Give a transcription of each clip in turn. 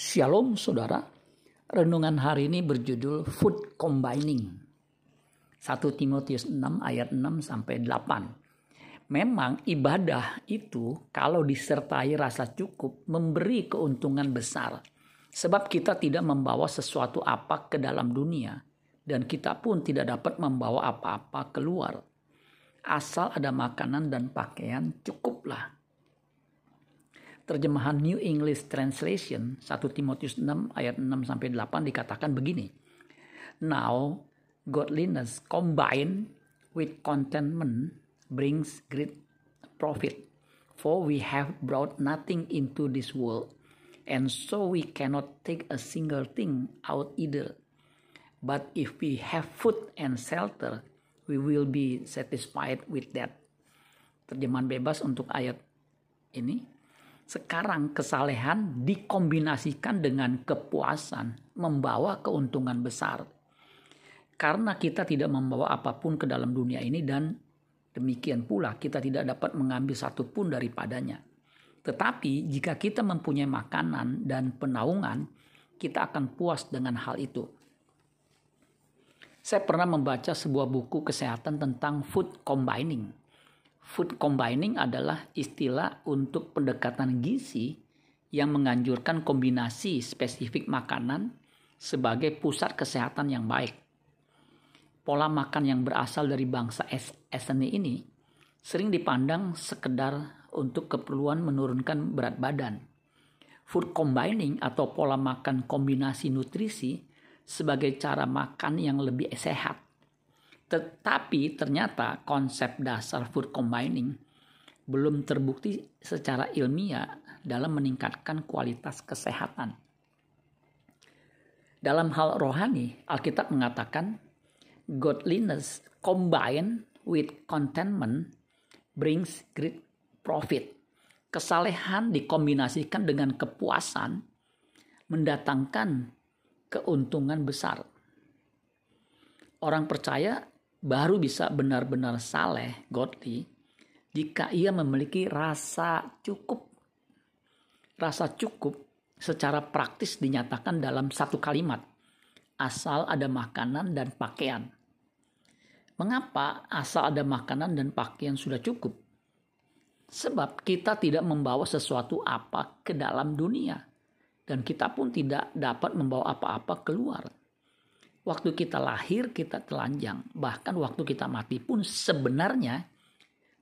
Shalom saudara, renungan hari ini berjudul Food Combining. 1 Timotius 6 ayat 6 sampai 8. Memang ibadah itu kalau disertai rasa cukup memberi keuntungan besar. Sebab kita tidak membawa sesuatu apa ke dalam dunia dan kita pun tidak dapat membawa apa-apa keluar. Asal ada makanan dan pakaian cukuplah terjemahan New English Translation 1 Timotius 6 ayat 6 sampai 8 dikatakan begini. Now godliness combined with contentment brings great profit. For we have brought nothing into this world, and so we cannot take a single thing out either. But if we have food and shelter, we will be satisfied with that. Terjemahan bebas untuk ayat ini sekarang kesalehan dikombinasikan dengan kepuasan, membawa keuntungan besar. Karena kita tidak membawa apa pun ke dalam dunia ini dan demikian pula kita tidak dapat mengambil satu pun daripadanya. Tetapi jika kita mempunyai makanan dan penaungan, kita akan puas dengan hal itu. Saya pernah membaca sebuah buku kesehatan tentang food combining Food combining adalah istilah untuk pendekatan gizi yang menganjurkan kombinasi spesifik makanan sebagai pusat kesehatan yang baik. Pola makan yang berasal dari bangsa Esene ini sering dipandang sekedar untuk keperluan menurunkan berat badan. Food combining atau pola makan kombinasi nutrisi sebagai cara makan yang lebih sehat tetapi ternyata konsep dasar food combining belum terbukti secara ilmiah dalam meningkatkan kualitas kesehatan. Dalam hal rohani, Alkitab mengatakan godliness combined with contentment brings great profit. Kesalehan dikombinasikan dengan kepuasan mendatangkan keuntungan besar. Orang percaya baru bisa benar-benar saleh, godly, jika ia memiliki rasa cukup. Rasa cukup secara praktis dinyatakan dalam satu kalimat, asal ada makanan dan pakaian. Mengapa asal ada makanan dan pakaian sudah cukup? Sebab kita tidak membawa sesuatu apa ke dalam dunia. Dan kita pun tidak dapat membawa apa-apa keluar Waktu kita lahir kita telanjang, bahkan waktu kita mati pun sebenarnya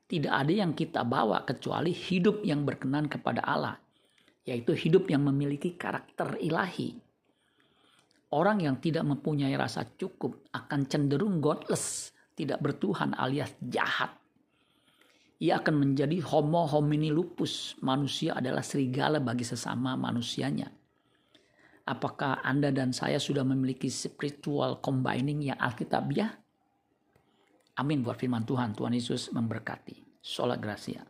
tidak ada yang kita bawa kecuali hidup yang berkenan kepada Allah, yaitu hidup yang memiliki karakter ilahi. Orang yang tidak mempunyai rasa cukup akan cenderung godless, tidak bertuhan alias jahat. Ia akan menjadi homo homini lupus, manusia adalah serigala bagi sesama manusianya. Apakah Anda dan saya sudah memiliki spiritual combining yang alkitabiah? Amin buat firman Tuhan. Tuhan Yesus memberkati. Sholat Gracia.